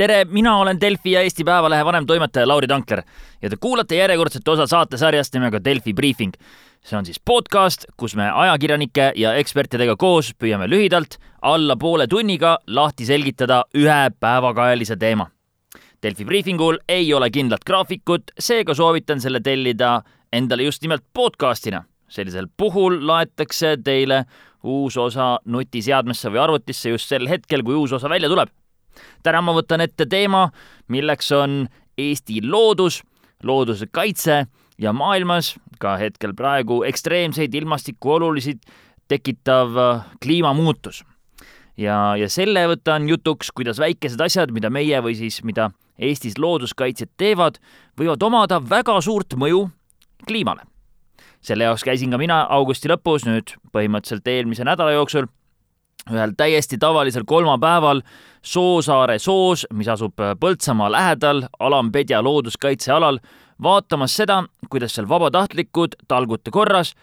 tere, mina olen Delfi ja Eesti Päevalehe vanemtoimetaja Lauri Tankler ja te kuulate järjekordset osa saatesarjast nimega Delfi Briefing. see on siis podcast, kus me ajakirjanike ja ekspertidega koos püüame lühidalt alla poole tunniga lahti selgitada ühe päevakajalise teema. Delfi Briefingul ei ole kindlat graafikut, seega soovitan selle tellida endale just nimelt podcastina. sellisel puhul laetakse teile uus osa nutiseadmesse või arvutisse just sel hetkel, kui uus osa välja tuleb. Täna ma võtan ette teema, milleks on Eesti loodus, looduse kaitse ja maailmas ka hetkel praegu ekstreemseid ilmastikuolulisi tekitav äh, kliimamuutus. ja, ja selle võtan jutuks, kuidas väikesed asjad, mida meie või siis mida Eestis looduskaitsjad teevad, võivad omada väga suurt mõju kliimale selle jaoks käisin ka mina augusti lõpus, nüüd põhimõtteliselt eelmise nädala jooksul, ühel täiesti tavalisel kolmapäeval Soosaare soos, mis asub Põltsamaa lähedal Alampedja looduskaitsealal, vaatamas seda, kuidas seal vabatahtlikud talgute korras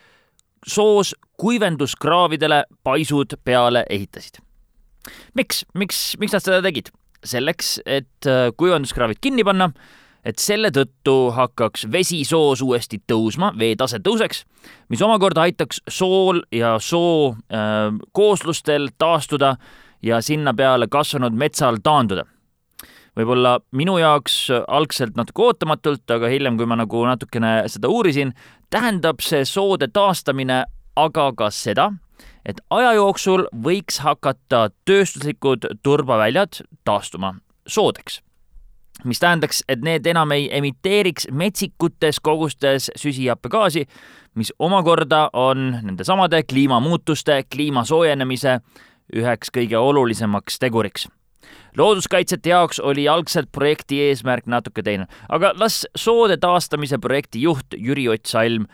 soos kuivenduskraavidele paisud peale ehitasid. miks, miks, miks nad seda tegid? selleks, et kuivenduskraavid kinni panna et selle tõttu hakkaks vesi soos uuesti tõusma, veetase tõuseks, mis omakorda aitaks sool ja soo äh, kooslustel taastuda ja sinna peale kasvanud metsal taanduda. võib-olla minu jaoks algselt natuke ootamatult, aga hiljem, kui ma nagu natukene seda uurisin, tähendab see soode taastamine aga ka seda, et aja jooksul võiks hakata tööstuslikud turbaväljad taastuma soodeks mis tähendaks, et need enam ei emiteeriks metsikutes kogustes süsihappegaasi, mis omakorda on nendesamade kliimamuutuste, kliima soojenemise üheks kõige olulisemaks teguriks. looduskaitsjate jaoks oli algselt projekti eesmärk natuke teine, aga las soode taastamise projekti juht Jüri Ott Salm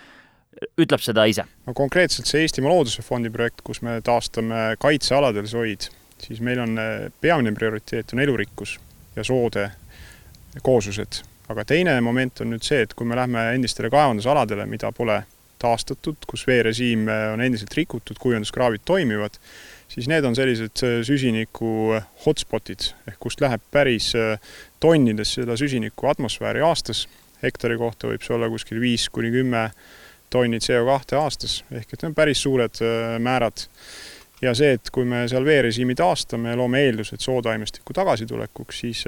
ütleb seda ise. no konkreetselt see Eestimaa Looduse Fondi projekt, kus me taastame kaitsealadel soid, siis meil on eh, peamine prioriteet on elurikkus ja soode kooslused. aga teine moment on nüüd see, et kui me lähme endistele kaevandusaladele, mida pole taastatud, kus veerežiim on endiselt rikutud, kuivenduskraavid toimivad, siis need on sellised äh, süsiniku hotspotid ehk kust läheb päris äh, tonnides seda süsinikku atmosfääri aastas. hektari kohta võib see olla kuskil viis kuni kümme tonni CO2 aastas ehk et need on päris suured äh, määrad. ja see, et kui me seal veerežiimi taastame ja loome eeldused sootaimestiku tagasitulekuks, siis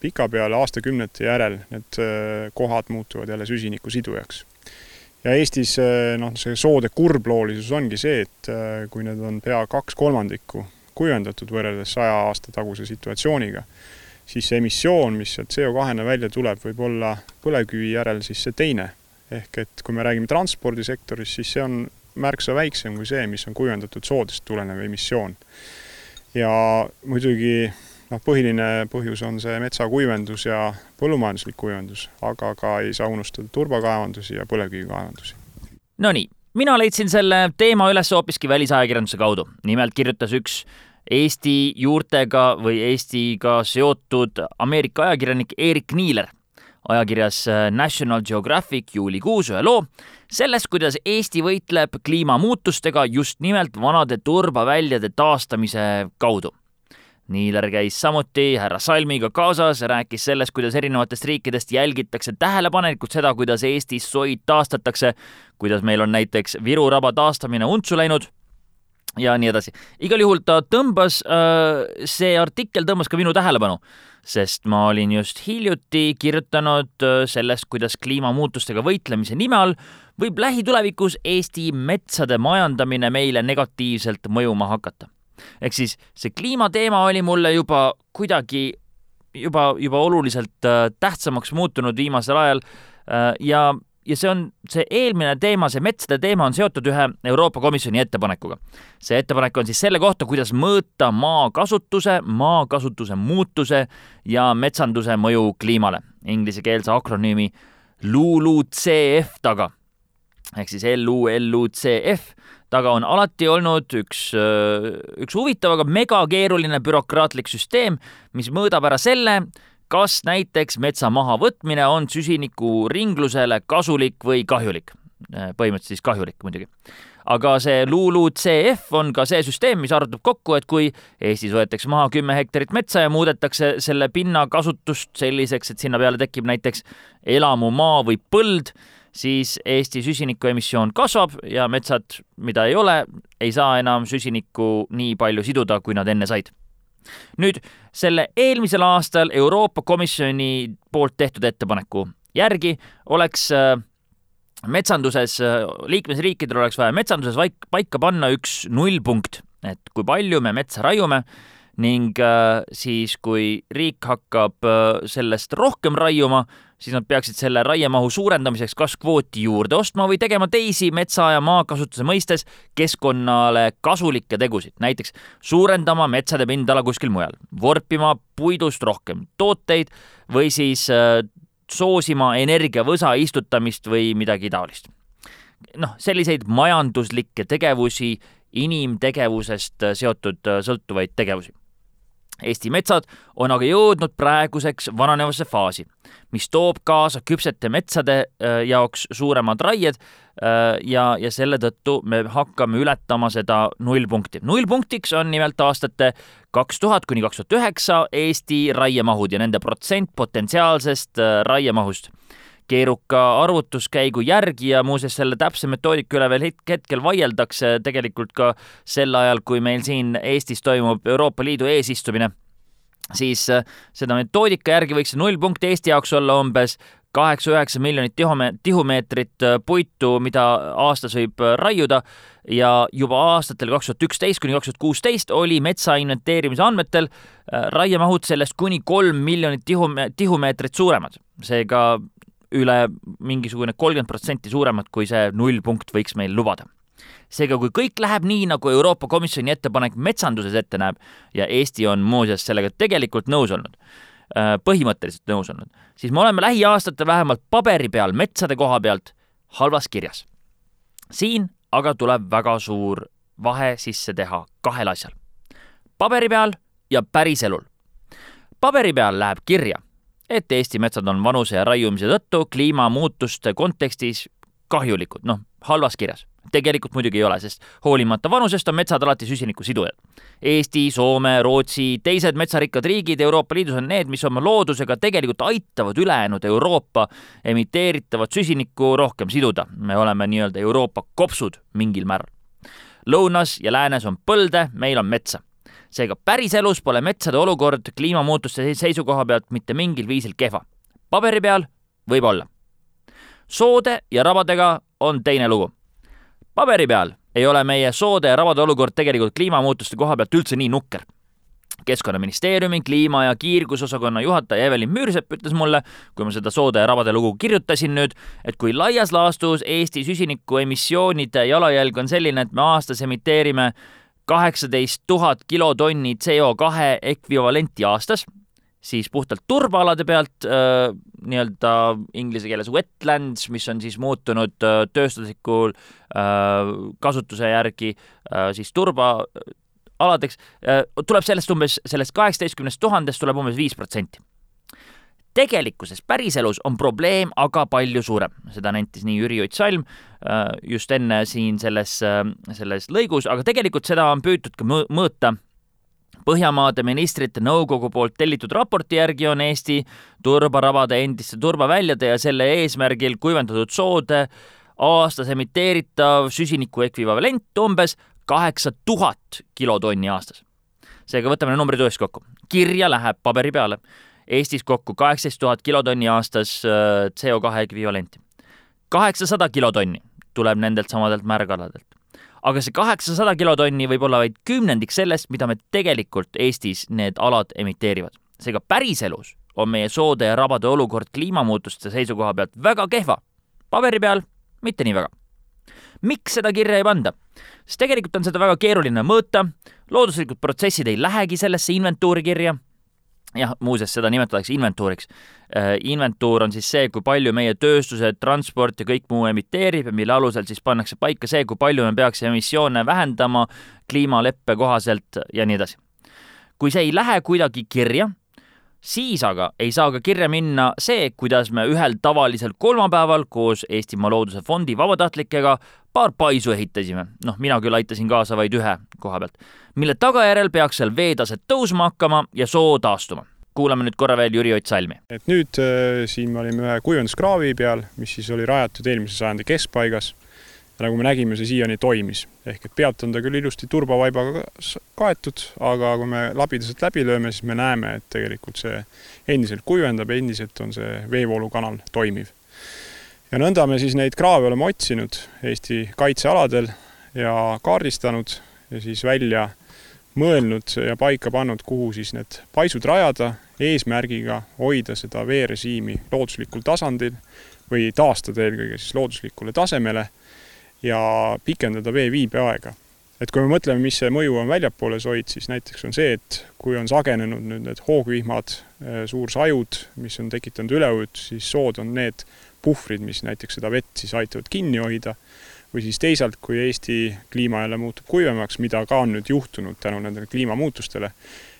pikapeale aastakümnete järel need äh, kohad muutuvad jälle süsiniku sidujaks. ja Eestis äh, noh, see soode kurbloolisus ongi see, et äh, kui need on pea kaks kolmandikku kuivendatud võrreldes saja aasta taguse situatsiooniga, siis see emissioon, mis sealt CO2-na välja tuleb, võib olla põlevkivi järel siis see teine. ehk et kui me räägime transpordisektorist, siis see on märksa väiksem kui see, mis on kuivendatud soodest tulenev emissioon. ja muidugi noh, põhiline põhjus on see metsakuivendus ja põllumajanduslik kuivendus, aga ka ei saa unustada turbakaevandusi ja põlevkivikaevandusi. Nonii, mina leidsin selle teema üles hoopiski välisajakirjanduse kaudu. nimelt kirjutas üks Eesti juurtega või Eestiga seotud Ameerika ajakirjanik Erik Niiler ajakirjas National Geographic juulikuus ühe loo sellest, kuidas Eesti võitleb kliimamuutustega just nimelt vanade turbaväljade taastamise kaudu Niiler käis samuti härra Salmiga kaasas, rääkis sellest, kuidas erinevatest riikidest jälgitakse tähelepanelikult seda, kuidas Eestis soid taastatakse, kuidas meil on näiteks Viru raba taastamine untsu läinud ja nii edasi. igal juhul ta tõmbas, äh, see artikkel tõmbas ka minu tähelepanu, sest ma olin just hiljuti kirjutanud äh, sellest, kuidas kliimamuutustega võitlemise nime all võib lähitulevikus Eesti metsade majandamine meile negatiivselt mõjuma hakata ehk siis see kliimateema oli mulle juba kuidagi juba, juba oluliselt äh, tähtsamaks muutunud viimasel ajal äh, ja ja see on, see eelmine teema, see metsade teema on seotud ühe Euroopa Komisjoni ettepanekuga. see ettepanek on siis selle kohta, kuidas mõõta maakasutuse, maakasutuse muutuse ja metsanduse mõju kliimale. Inglisekeelse akronüümi LULUCF taga ehk siis LULUCF taga on alati olnud üks, äh, üks huvitav, aga megakeeruline bürokraatlik süsteem, mis mõõdab ära selle, kas näiteks metsa mahavõtmine on süsiniku ringlusele kasulik või kahjulik. Äh, põhimõtteliselt siis kahjulik muidugi. aga see LULUCF on ka see süsteem, mis arvutab kokku, et kui Eestis võetakse maha kümme hektarit metsa ja muudetakse selle pinna kasutust selliseks, et sinna peale tekib näiteks elamumaa või põld, siis Eesti süsinikuemissioon kasvab ja metsad, mida ei ole, ei saa enam süsinikku nii palju siduda, kui nad enne said. nüüd selle eelmisel aastal Euroopa Komisjoni poolt tehtud ettepaneku järgi oleks äh, metsanduses, äh, liikmesriikidel oleks vaja metsanduses vaik-, paika panna üks nullpunkt, et kui palju me metsa raiume ning äh, siis, kui riik hakkab sellest rohkem raiuma, siis nad peaksid selle raiemahu suurendamiseks kas kvooti juurde ostma või tegema teisi metsa ja maakasutuse mõistes keskkonnale kasulikke tegusid, näiteks suurendama metsade pindala kuskil mujal, vorpima puidust rohkem tooteid või siis äh, soosima energiavõsa istutamist või midagi taolist. noh, selliseid majanduslikke tegevusi, inimtegevusest seotud äh, sõltuvaid tegevusi Eesti metsad on aga jõudnud praeguseks vananevasse faasi, mis toob kaasa küpsete metsade äh, jaoks suuremad raied äh, ja, ja selle tõttu me hakkame ületama seda nullpunkti. nullpunktiks on nimelt aastate kaks tuhat kuni kaks tuhat üheksa Eesti raiemahud ja nende protsent potentsiaalsest äh, raiemahust keeruka arvutuskäigu järgi ja muuseas selle täpse metoodika üle veel hetkel vaieldakse tegelikult ka sel ajal, kui meil siin Eestis toimub Euroopa Liidu eesistumine, siis äh, seda metoodika järgi võiks see nullpunkt Eesti jaoks olla umbes kaheksa-üheksa miljonit tihume-, tihumeetrit äh, puitu, mida aastas võib äh, raiuda ja juba aastatel kaks tuhat üksteist kuni kaks tuhat kuusteist oli metsa inventeerimise andmetel raiemahud sellest kuni kolm miljonit tihume-, tihumeetrit suuremad. seega üle mingisugune kolmkümmend protsenti suuremad, kui see nullpunkt võiks meil lubada. seega, kui kõik läheb nii, nagu Euroopa Komisjoni ettepanek metsanduses ette näeb ja Eesti on muuseas sellega tegelikult nõus olnud, äh, põhimõtteliselt nõus olnud, siis me oleme lähiaastatel vähemalt paberi peal metsade koha pealt halvas kirjas. siin aga tuleb väga suur vahe sisse teha kahel asjal. paberi peal ja päriselul. paberi peal läheb kirja et Eesti metsad on vanuse ja raiumise tõttu kliimamuutuste kontekstis kahjulikud, noh, halvas kirjas. tegelikult muidugi ei ole, sest hoolimata vanusest on metsad alati süsiniku sidujad. Eesti, Soome, Rootsi, teised metsarikkad riigid Euroopa Liidus on need, mis oma loodusega tegelikult aitavad ülejäänud Euroopa emiteeritavat süsinikku rohkem siduda. me oleme nii-öelda Euroopa kopsud mingil määral. lõunas ja läänes on põlde, meil on metsa seega päriselus pole metsade olukord kliimamuutuste seisukoha pealt mitte mingil viisil kehva. paberi peal võib-olla. soode ja rabadega on teine lugu. paberi peal ei ole meie soode ja rabade olukord tegelikult kliimamuutuste koha pealt üldse nii nukker keskkonnaministeeriumi kliima- ja kiirgusosakonna juhataja Evelin Müürsepp ütles mulle, kui ma seda soode ja rabade lugu kirjutasin nüüd, et kui laias laastus Eesti süsinikuemissioonide jalajälg on selline, et me aastas emiteerime kaheksateist tuhat kilotonni CO kahe ekvivalenti aastas, siis puhtalt turbaalade pealt äh, nii-öelda inglise keeles wetlands, mis on siis muutunud äh, tööstuslikul äh, kasutuse järgi äh, siis turbaaladeks äh,, tuleb sellest umbes, sellest kaheksateistkümnest tuhandest tuleb umbes viis protsenti tegelikkuses, päriselus on probleem aga palju suurem, seda nentis nii Jüri Ott Salm äh, just enne siin selles, äh, selles lõigus, aga tegelikult seda on püütud ka mõõta Põhjamaade ministrite nõukogu poolt tellitud raporti järgi on Eesti turbarabade endiste turbaväljade ja selle eesmärgil kuivendatud soode aastas emiteeritav süsiniku ekvivalent umbes kaheksa tuhat kilotonni aastas. seega võtame numbrid uuesti kokku. kirja läheb paberi peale Eestis kokku kaheksateist tuhat kilotonni aastas äh, CO2 ekvivalenti. kaheksasada kilotonni tuleb nendelt samadelt märgaladelt. aga see kaheksasada kilotonni võib olla vaid kümnendik sellest, mida me tegelikult Eestis need alad emiteerivad. seega päriselus on meie soode ja rabade olukord kliimamuutuste seisukoha pealt väga kehva. paberi peal mitte nii väga. miks seda kirja ei panda? sest tegelikult on seda väga keeruline mõõta, looduslikud protsessid ei lähegi sellesse inventuuri kirja jah, muuseas, seda nimetatakse inventuuriks. Äh, inventuur on siis see, kui palju meie tööstused, transport ja kõik muu emiteerib ja mille alusel siis pannakse paika see, kui palju me peaks emissioone vähendama kliimaleppe kohaselt ja nii edasi. kui see ei lähe kuidagi kirja, siis aga ei saa ka kirja minna see, kuidas me ühel tavalisel kolmapäeval koos Eestimaa Looduse Fondi vabatahtlikega paar paisu ehitasime, noh, mina küll aitasin kaasa vaid ühe koha pealt, mille tagajärjel peaks seal veetaset tõusma hakkama ja soo taastuma. kuulame nüüd korra veel Jüri Ott Salmi. et nüüd äh, siin me olime ühe kuivenduskraavi peal, mis siis oli rajatud eelmise sajandi keskpaigas nagu me nägime, see siiani toimis. ehk et pealt on ta küll ilusti turbavaibaga kaetud, aga kui me labidaselt läbi lööme, siis me näeme, et tegelikult see endiselt kuivendab, endiselt on see veevoolukanal toimiv ja nõnda me siis neid kraave oleme otsinud Eesti kaitsealadel ja kaardistanud ja siis välja mõelnud ja paika pannud, kuhu siis need paisud rajada, eesmärgiga hoida seda veerežiimi looduslikul tasandil või taastada eelkõige siis looduslikule tasemele ja pikendada vee viibeaega. et kui me mõtleme, mis see mõju on väljapoole soid, siis näiteks on see, et kui on sagenenud nüüd need hoogvihmad, suursajud, mis on tekitanud üleujutusi, siis sood on need puhvrid, mis näiteks seda vett siis aitavad kinni hoida, või siis teisalt, kui Eesti kliima jälle muutub kuivemaks, mida ka on nüüd juhtunud tänu nendele kliimamuutustele,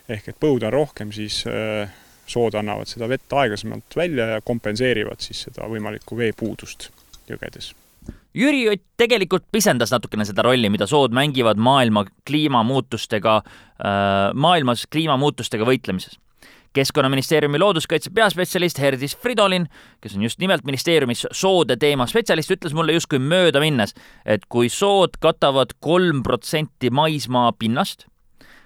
ehk et põud on rohkem, siis äh, sood annavad seda vett aeglasemalt välja ja kompenseerivad siis seda võimalikku veepuudust jõgedes. Jüri Ott tegelikult pisendas natukene seda rolli, mida sood mängivad maailma kliimamuutustega, äh, maailmas kliimamuutustega võitlemises keskkonnaministeeriumi looduskaitse peaspetsialist Herdis Fridolin, kes on just nimelt ministeeriumis soode teema spetsialist, ütles mulle justkui möödaminnes, et kui sood katavad kolm protsenti maismaa pinnast,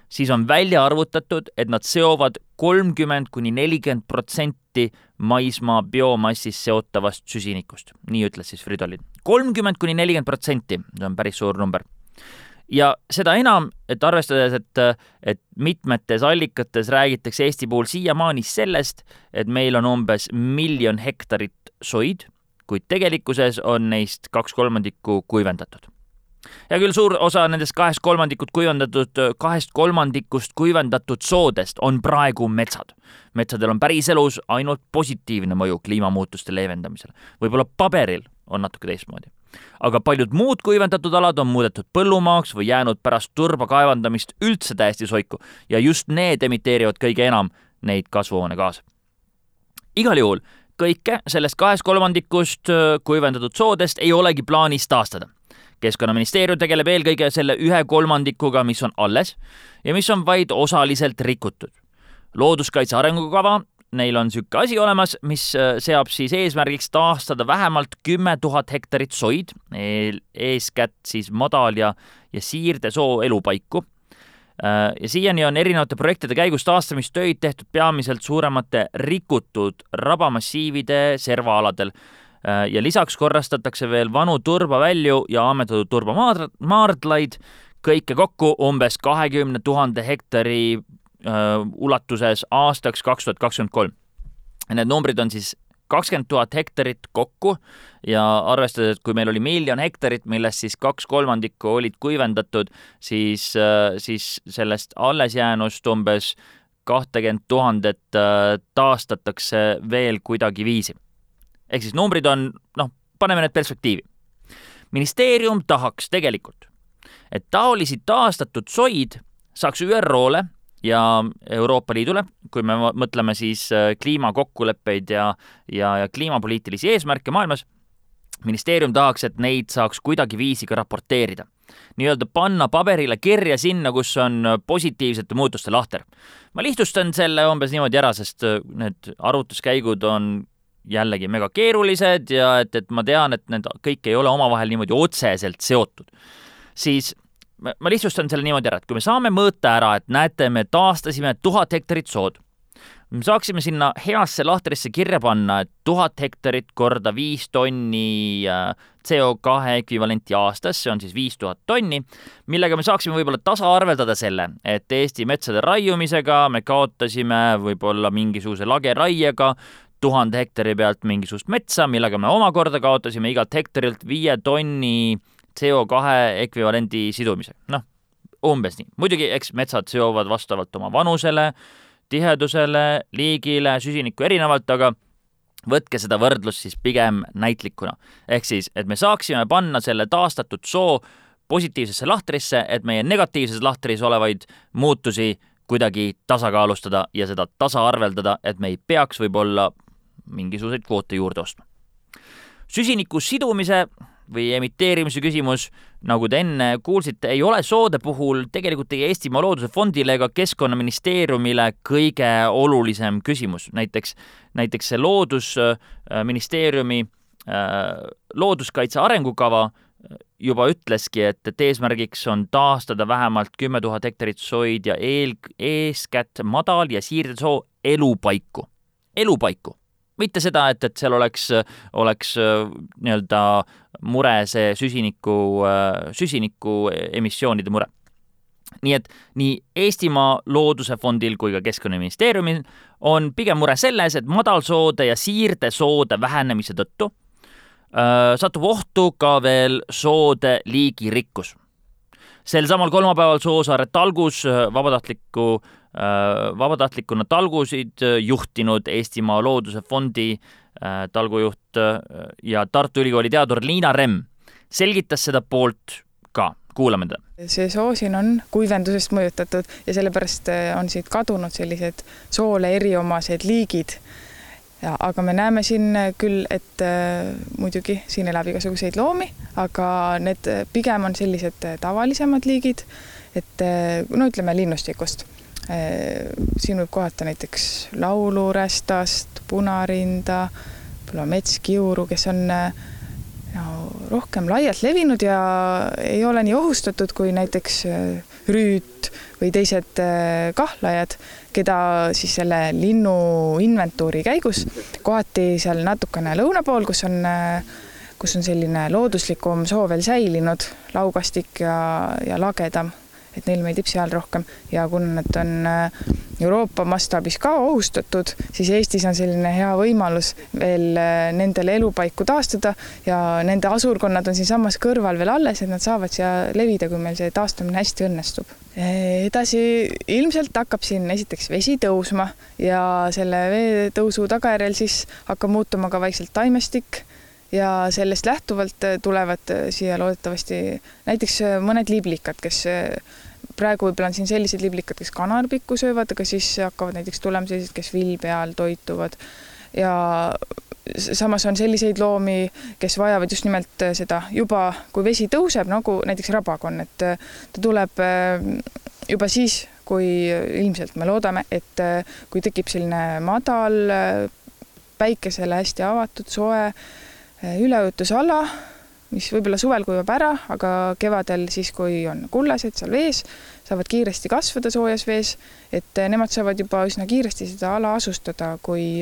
siis on välja arvutatud, et nad seovad kolmkümmend kuni nelikümmend protsenti maismaa biomassist seotavast süsinikust. nii ütles siis Fridolin. Kolmkümmend kuni nelikümmend protsenti, see on päris suur number ja seda enam, et arvestades, et, et mitmetes allikates räägitakse Eesti puhul siiamaani sellest, et meil on umbes miljon hektarit soid, kuid tegelikkuses on neist kaks kolmandikku kuivendatud. hea küll, suur osa nendest kahest kolmandikut kuivendatud, kahest kolmandikust kuivendatud soodest on praegu metsad. metsadel on päriselus ainult positiivne mõju kliimamuutuste leevendamisele. võib-olla paberil on natuke teistmoodi aga paljud muud kuivendatud alad on muudetud põllumaaks või jäänud pärast turba kaevandamist üldse täiesti soiku ja just need emiteerivad kõige enam neid kasvuhoonegaase. igal juhul kõike sellest kahest kolmandikust kuivendatud soodest ei olegi plaanis taastada. keskkonnaministeerium tegeleb eelkõige selle ühe kolmandikuga, mis on alles ja mis on vaid osaliselt rikutud. looduskaitse arengukava neil on niisugune asi olemas, mis äh, seab siis eesmärgiks taastada vähemalt kümme tuhat hektarit soid, eeskätt siis madal- ja, ja siirdesoo elupaiku. Äh, ja siiani on erinevate projektide käigus taastamistöid tehtud peamiselt suuremate rikutud rabamassiivide servaaladel äh, ja lisaks korrastatakse veel vanu turbavälju ja ammetatud turbamaardlaid, kõike kokku umbes kahekümne tuhande hektari ulatuses aastaks kaks tuhat kakskümmend kolm. Need numbrid on siis kakskümmend tuhat hektarit kokku ja arvestades, et kui meil oli miljon hektarit, millest siis kaks kolmandikku olid kuivendatud, siis, äh, siis sellest alles jäänust umbes kahtekümmet tuhandet äh, taastatakse veel kuidagiviisi. ehk siis numbrid on, noh, paneme need perspektiivi. ministeerium tahaks tegelikult, et taolisi taastatud soid saaks ÜRO-le ja Euroopa Liidule, kui me mõtleme siis äh, kliimakokkuleppeid ja, ja, ja kliimapoliitilisi eesmärke maailmas, ministeerium tahaks, et neid saaks kuidagiviisi ka raporteerida. nii-öelda panna paberile kirja sinna, kus on positiivsete muutuste lahter. ma lihtsustan selle umbes niimoodi ära, sest äh, need arvutuskäigud on jällegi mega keerulised ja et, et ma tean, et need kõik ei ole omavahel niimoodi otseselt seotud. siis ma lihtsustan selle niimoodi ära, et kui me saame mõõta ära, et näete, me taastasime tuhat hektarit sood, me saaksime sinna heasse lahtrisse kirja panna, et tuhat hektarit korda viis tonni äh, CO2 ekvivalenti aastas, see on siis viis tuhat tonni, millega me saaksime võib-olla tasaarveldada selle, et Eesti metsade raiumisega me kaotasime võib-olla mingisuguse lageraiega tuhande hektari pealt mingisugust metsa, millega me omakorda kaotasime igalt hektarilt viie tonni CO2 ekvivalendi sidumise, noh, umbes nii. muidugi, eks metsad seovad vastavalt oma vanusele, tihedusele, liigile, süsinikku erinevalt, aga võtke seda võrdlust siis pigem näitlikuna. ehk siis, et me saaksime panna selle taastatud soo positiivsesse lahtrisse, et meie negatiivses lahtris olevaid muutusi kuidagi tasakaalustada ja seda tasaarveldada, et me ei peaks võib-olla mingisuguseid kvoote juurde ostma. süsiniku sidumise või emiteerimise küsimus, nagu te enne kuulsite, ei ole soode puhul tegelikult ei Eestimaa Looduse Fondile ega Keskkonnaministeeriumile kõige olulisem küsimus. näiteks, näiteks see Loodusministeeriumi äh, looduskaitse arengukava juba ütleski, et, et eesmärgiks on taastada vähemalt kümme tuhat hektarit soid ja eel, eeskätt madal- ja siirdesoo elupaiku, elupaiku mitte seda, et, et seal oleks, oleks äh, nii-öelda mure see süsiniku, äh, süsiniku emissioonide mure. nii et nii Eestimaa Looduse Fondil kui ka Keskkonnaministeeriumil on pigem mure selles, et madalsoode ja siirdesoode vähenemise tõttu äh, satub ohtu ka veel soode liigirikkus. sel samal kolmapäeval Soosaare talgus vabatahtliku Äh, vabatahtlikuna talgusid äh, juhtinud Eestimaa Looduse Fondi äh, talgujuht ja Tartu Ülikooli teadur Liina Remm selgitas seda poolt ka, kuulame teda. see soo siin on kuivendusest mõjutatud ja sellepärast on siit kadunud sellised soole eriomased liigid. ja aga me näeme siin küll, et äh, muidugi siin elab igasuguseid loomi, aga need pigem on sellised tavalisemad liigid, et no ütleme linnustikust Äh, siin võib kohata näiteks laulurästast, punarinda, võib-olla metskiuru, kes on äh, no, rohkem laialt levinud ja ei ole nii ohustatud kui näiteks äh, rüüt või teised kahlajad, keda siis selle linnu inventuuri käigus kohati seal natukene lõuna pool, kus on kus on selline looduslikum soo veel säilinud, laukastik ja, ja lagedam et neile meeldib seal rohkem ja kuna nad on äh, Euroopa mastaabis ka ohustatud, siis Eestis on selline hea võimalus veel äh, nendele elupaiku taastada ja nende asurkonnad on siinsamas kõrval veel alles, et nad saavad siia levida, kui meil see taastumine hästi õnnestub. edasi ilmselt hakkab siin esiteks vesi tõusma ja selle veetõusu tagajärjel siis hakkab muutuma ka vaikselt taimestik ja sellest lähtuvalt tulevad siia loodetavasti näiteks mõned liiblikad, kes praegu võib-olla on siin sellised liblikad, kes kanarpikku söövad, aga siis hakkavad näiteks tulema sellised, kes vilbe all toituvad. Ja samas on selliseid loomi, kes vajavad just nimelt seda juba, kui vesi tõuseb, nagu näiteks rabakon, et ta tuleb äh, juba siis, kui ilmselt me loodame, et äh, kui tekib selline madal, äh, päikesele hästi avatud, soe üleujutusala mis võib-olla suvel kuivab ära, aga kevadel siis, kui on kullased seal vees, saavad kiiresti kasvada soojas vees, et nemad saavad juba üsna kiiresti seda ala asustada, kui,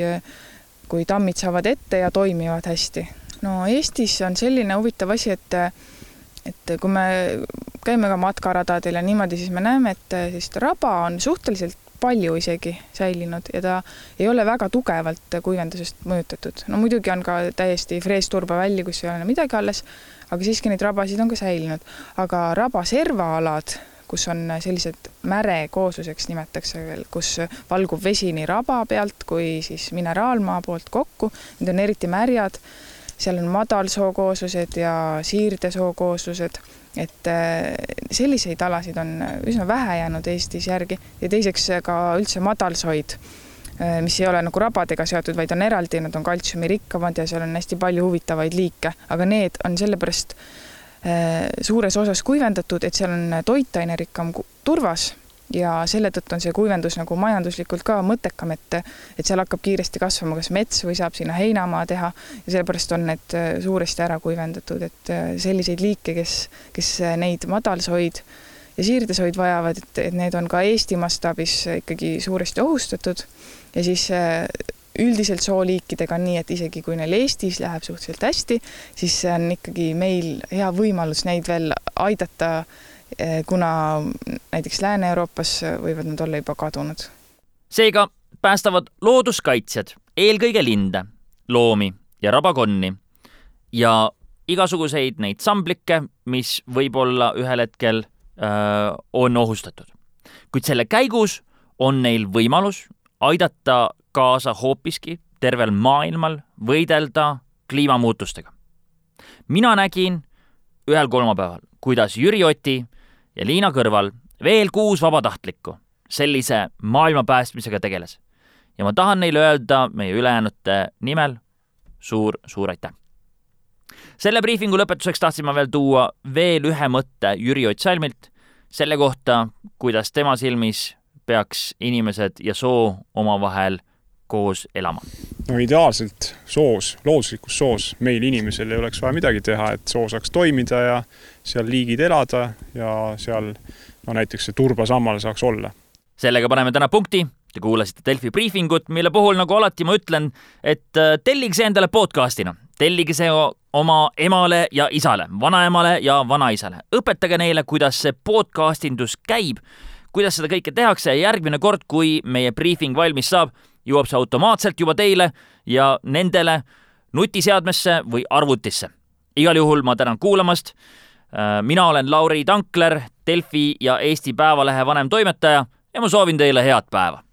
kui tammid saavad ette ja toimivad hästi. no Eestis on selline huvitav asi, et et kui me käime ka matkaradadel ja niimoodi, siis me näeme, et sellist raba on suhteliselt palju isegi säilinud ja ta ei ole väga tugevalt kuivendusest mõjutatud. no muidugi on ka täiesti freesturba välja, kus ei ole midagi alles, aga siiski neid rabasid on ka säilinud. aga rabaservaalad, kus on sellised märekoosluseks nimetatakse veel, kus valgub vesi nii raba pealt kui siis mineraalmaa poolt kokku, need on eriti märjad, seal on madalsookooslused ja siirdesookooslused et äh, selliseid alasid on üsna vähe jäänud Eestis järgi. Ja teiseks ka üldse madalsoid, äh, mis ei ole nagu rabadega seotud, vaid on eraldi, nad on kaltsiumirikkamad ja seal on hästi palju huvitavaid liike, aga need on sellepärast äh, suures osas kuivendatud, et seal on toitainerikkam turvas ja selle tõttu on see kuivendus nagu majanduslikult ka mõttekam, et, et seal hakkab kiiresti kasvama kas mets või saab sinna heinamaa teha. Ja sellepärast on need äh, suuresti ära kuivendatud, et äh, selliseid liike, kes, kes äh, neid madalsoid ja siirdesoid vajavad, et, et need on ka Eesti mastaabis ikkagi suuresti ohustatud. Ja siis üldiselt sooliikidega on nii, et isegi kui neil Eestis läheb suhteliselt hästi, siis see on ikkagi meil hea võimalus neid veel aidata Eh, kuna näiteks Lääne-Euroopas võivad nad olla juba kadunud. seega päästavad looduskaitsjad eelkõige linde, loomi ja rabakonni ja igasuguseid neid samblikke, mis võib-olla ühel hetkel öö, on ohustatud. kuid selle käigus on neil võimalus aidata kaasa hoopiski tervel maailmal võidelda kliimamuutustega. mina nägin ühel kolmapäeval, kuidas Jüri Oti ja Liina kõrval veel kuus vabatahtlikku sellise maailma päästmisega tegeles. ja ma tahan neile öelda meie ülejäänute nimel suur-suur aitäh. selle briifingu lõpetuseks tahtsin ma veel tuua veel ühe mõtte Jüri Ott Salmilt selle kohta, kuidas tema silmis peaks inimesed ja soo omavahel koos elama? no ideaalselt soos, looduslikus soos meil inimesel ei oleks vaja midagi teha, et soo saaks toimida ja seal liigid elada ja seal no näiteks see turbasammal saaks olla. sellega paneme täna punkti. Te kuulasite Delfi briifingut, mille puhul, nagu alati ma ütlen, et äh, tellige see endale podcastina, tellige see oma emale ja isale, vanaemale ja vanaisale. õpetage neile, kuidas see podcastindus käib, kuidas seda kõike tehakse ja järgmine kord, kui meie briifing valmis saab, jõuab see automaatselt juba teile ja nendele nutiseadmesse või arvutisse. igal juhul ma tänan kuulamast. Äh, mina olen Lauri Tankler, Delfi ja Eesti Päevalehe vanemtoimetaja ja ma soovin teile head päeva